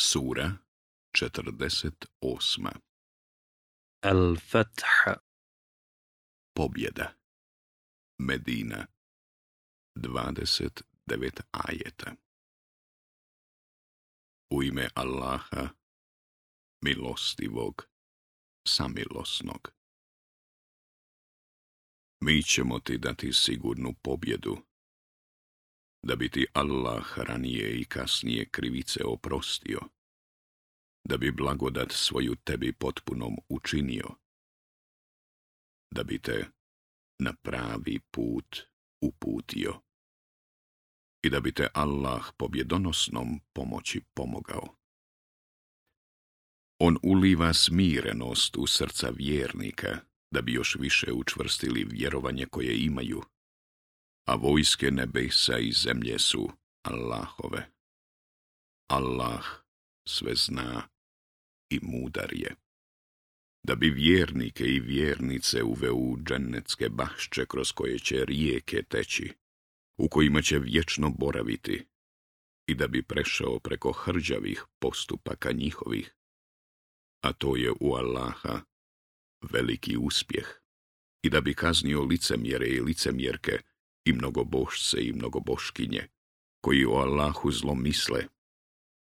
Sura 48 Al-Fath Pobjeda Medina 29 ajeta U ime Allaha milostivog samilosnog Mi ćemo ti dati sigurnu pobjedu da bi ti Allah ranije i kasnije krivice oprostio, da bi blagodat svoju tebi potpunom učinio, da bi te na pravi put uputio i da bi te Allah pobjedonosnom pomoći pomogao. On uliva smirenost u srca vjernika, da bi još više učvrstili vjerovanje koje imaju, a vojske nebesa i zemlje su Allahove. Allah sve zna i mudar je. Da bi vjernike i vjernice uveo u džennetske bašče kroz koje će rijeke teći, u kojima će vječno boraviti, i da bi prešao preko hrđavih postupaka njihovih. A to je u Allaha veliki uspjeh. I da bi kaznio licemjere i licemjerke i mnogobošce i mnogoboškinje, koji o Allahu zlo misle,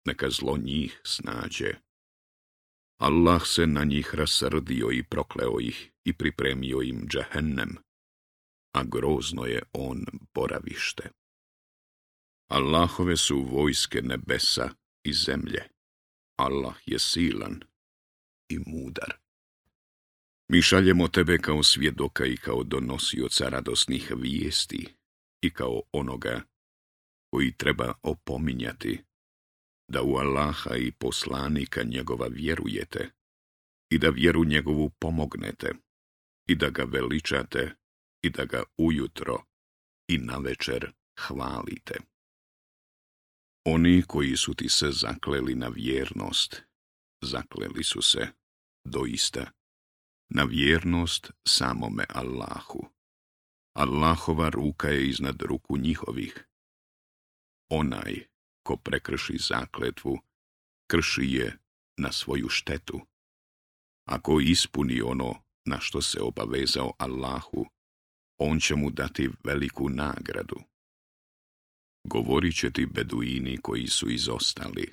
neka zlo njih snađe. Allah se na njih rasrdio i prokleo ih i pripremio im džahennem, a grozno je on boravište. Allahove su vojske nebesa i zemlje. Allah je silan i mudar. Mi šaljemo tebe kao svjedoka i kao donosioca radosnih vijesti i kao onoga koji treba opominjati da u Allaha i poslanika njegova vjerujete i da vjeru njegovu pomognete i da ga veličate i da ga ujutro i navečer hvalite. Oni koji su ti se zakleli na vjernost, zakleli su se doista na vjernost samome Allahu. Allahova ruka je iznad ruku njihovih. Onaj ko prekrši zakletvu, krši je na svoju štetu. Ako ispuni ono na što se obavezao Allahu, on će mu dati veliku nagradu. Govorit će ti beduini koji su izostali.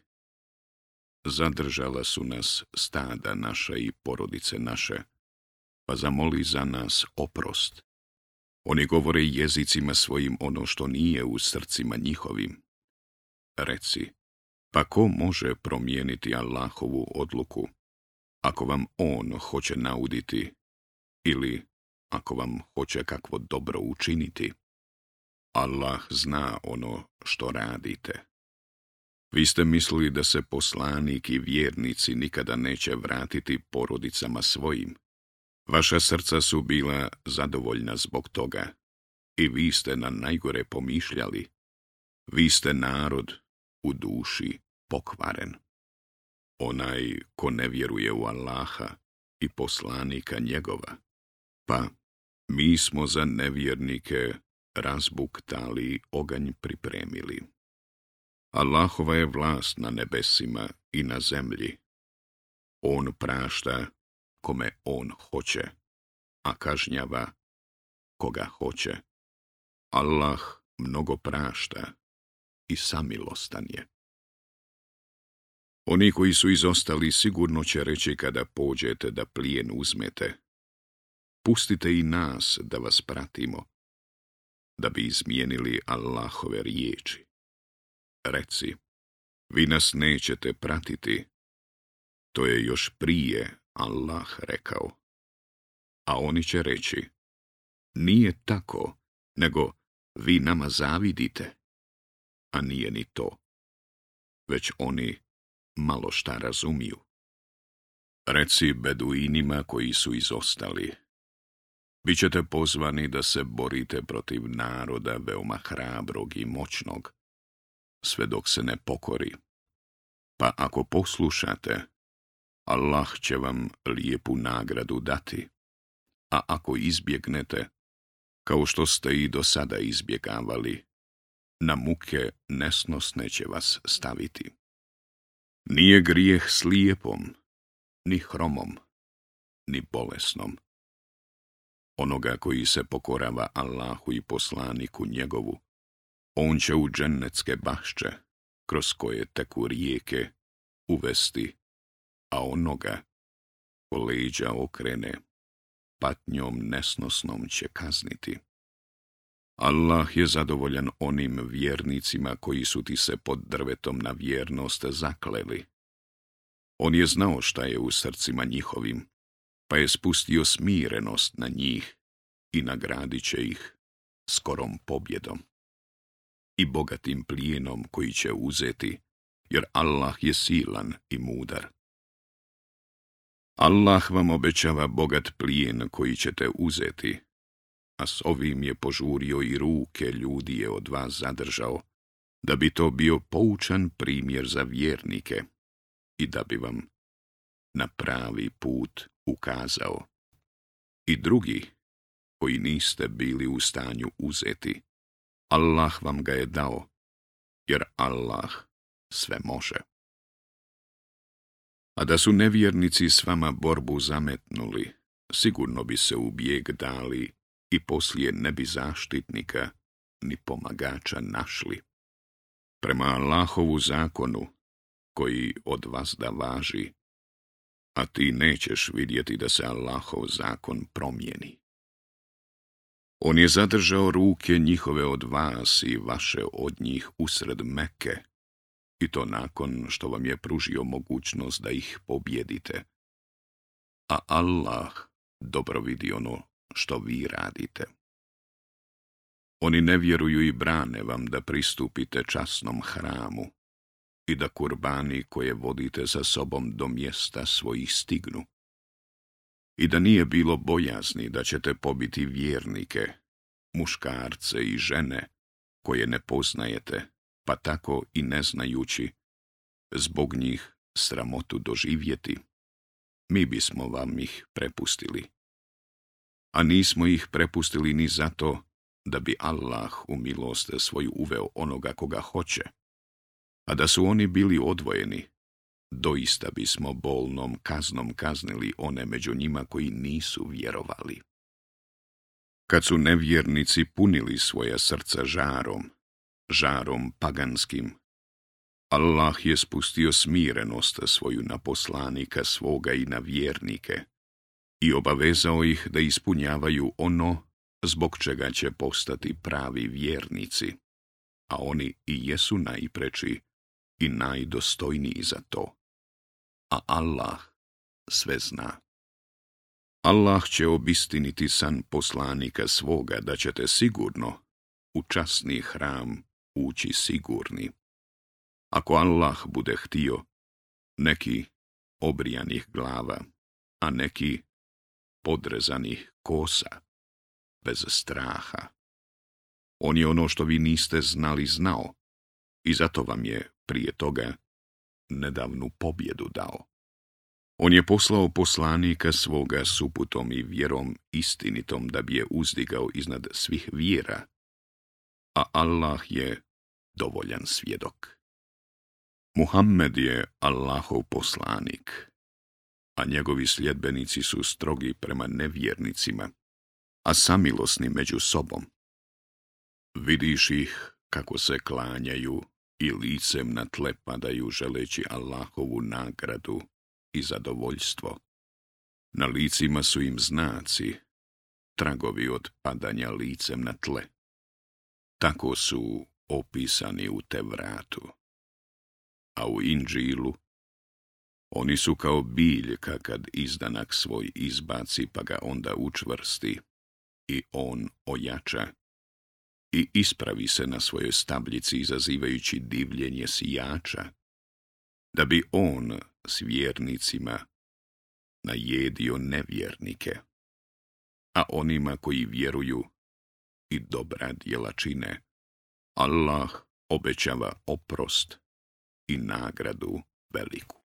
Zadržala su nas stada naša i porodice naše, pa zamoli za nas oprost. Oni govore jezicima svojim ono što nije u srcima njihovim. Reci, pa ko može promijeniti Allahovu odluku, ako vam On hoće nauditi ili ako vam hoće kakvo dobro učiniti? Allah zna ono što radite. Vi ste mislili da se poslanik i vjernici nikada neće vratiti porodicama svojim, Vaša srca su bila zadovoljna zbog toga i vi ste na najgore pomišljali. Vi ste narod u duši pokvaren. Onaj ko ne vjeruje u Allaha i poslanika njegova, pa mi smo za nevjernike razbuktali oganj pripremili. Allahova je vlast na nebesima i na zemlji. On prašta kome on hoće, a kažnjava koga hoće. Allah mnogo prašta i samilostan je. Oni koji su izostali sigurno će reći kada pođete da plijen uzmete. Pustite i nas da vas pratimo, da bi izmijenili Allahove riječi. Reci, vi nas nećete pratiti. To je još prije Allah rekao. A oni će reći, nije tako, nego vi nama zavidite, a nije ni to, već oni malo šta razumiju. Reci beduinima koji su izostali. Bićete pozvani da se borite protiv naroda veoma hrabrog i moćnog, sve dok se ne pokori. Pa ako poslušate, Allah će vam lijepu nagradu dati. A ako izbjegnete, kao što ste i do sada izbjegavali, na muke nesnosne će vas staviti. Nije grijeh slijepom, ni hromom, ni bolesnom. Onoga koji se pokorava Allahu i poslaniku njegovu, on će u džennetske bašće, kroz koje teku rijeke, uvesti a onoga ko leđa okrene, patnjom nesnosnom će kazniti. Allah je zadovoljan onim vjernicima koji su ti se pod drvetom na vjernost zakleli. On je znao šta je u srcima njihovim, pa je spustio smirenost na njih i nagradit će ih skorom pobjedom i bogatim plijenom koji će uzeti, jer Allah je silan i mudar. Allah vam obećava bogat plijen koji ćete uzeti, a s ovim je požurio i ruke ljudi je od vas zadržao, da bi to bio poučan primjer za vjernike i da bi vam na pravi put ukazao. I drugi, koji niste bili u stanju uzeti, Allah vam ga je dao, jer Allah sve može. A da su nevjernici s vama borbu zametnuli, sigurno bi se u bijeg dali i poslije ne bi zaštitnika ni pomagača našli. Prema Allahovu zakonu, koji od vas da važi, a ti nećeš vidjeti da se Allahov zakon promijeni. On je zadržao ruke njihove od vas i vaše od njih usred meke, i to nakon što vam je pružio mogućnost da ih pobjedite. A Allah dobro vidi ono što vi radite. Oni ne vjeruju i brane vam da pristupite časnom hramu i da kurbani koje vodite sa sobom do mjesta svojih stignu. I da nije bilo bojazni da ćete pobiti vjernike, muškarce i žene koje ne poznajete pa tako i ne znajući zbog njih sramotu doživjeti, mi bismo vam ih prepustili. A nismo ih prepustili ni zato da bi Allah u milost svoju uveo onoga koga hoće, a da su oni bili odvojeni, doista bismo bolnom kaznom kaznili one među njima koji nisu vjerovali. Kad su nevjernici punili svoja srca žarom, žarom paganskim. Allah je spustio smirenost svoju na poslanika svoga i na vjernike i obavezao ih da ispunjavaju ono zbog čega će postati pravi vjernici, a oni i jesu najpreči i najdostojniji za to. A Allah sve zna. Allah će obistiniti san poslanika svoga da ćete sigurno u časni hram ući sigurni. Ako Allah bude htio, neki obrijanih glava, a neki podrezanih kosa, bez straha. On je ono što vi niste znali znao i zato vam je prije toga nedavnu pobjedu dao. On je poslao poslanika svoga suputom i vjerom istinitom da bi je uzdigao iznad svih vjera a Allah je dovoljan svjedok. Muhammed je Allahov poslanik, a njegovi sljedbenici su strogi prema nevjernicima, a samilosni među sobom. Vidiš ih kako se klanjaju i licem na tle padaju želeći Allahovu nagradu i zadovoljstvo. Na licima su im znaci, tragovi od padanja licem na tle. Tako su opisani u Tevratu. A u Inđilu oni su kao biljka kad izdanak svoj izbaci pa ga onda učvrsti i on ojača i ispravi se na svojoj stabljici izazivajući divljenje sijača, da bi on s vjernicima najedio nevjernike, a onima koji vjeruju i dobra djela čine. Allah obećava oprost i nagradu veliku.